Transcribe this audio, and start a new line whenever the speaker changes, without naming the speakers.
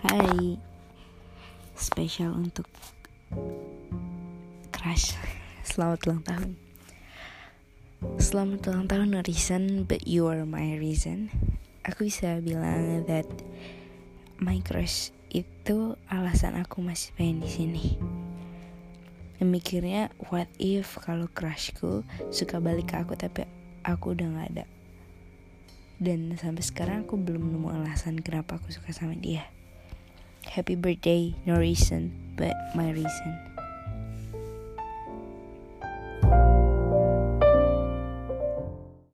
birthday spesial untuk crush. Selamat ulang tahun. Selamat ulang tahun no reason but you are my reason. Aku bisa bilang that my crush itu alasan aku masih pengen di sini. Mikirnya what if kalau crushku suka balik ke aku tapi aku udah nggak ada? Dan sampai sekarang aku belum nemu alasan kenapa aku suka sama dia happy birthday no reason but my reason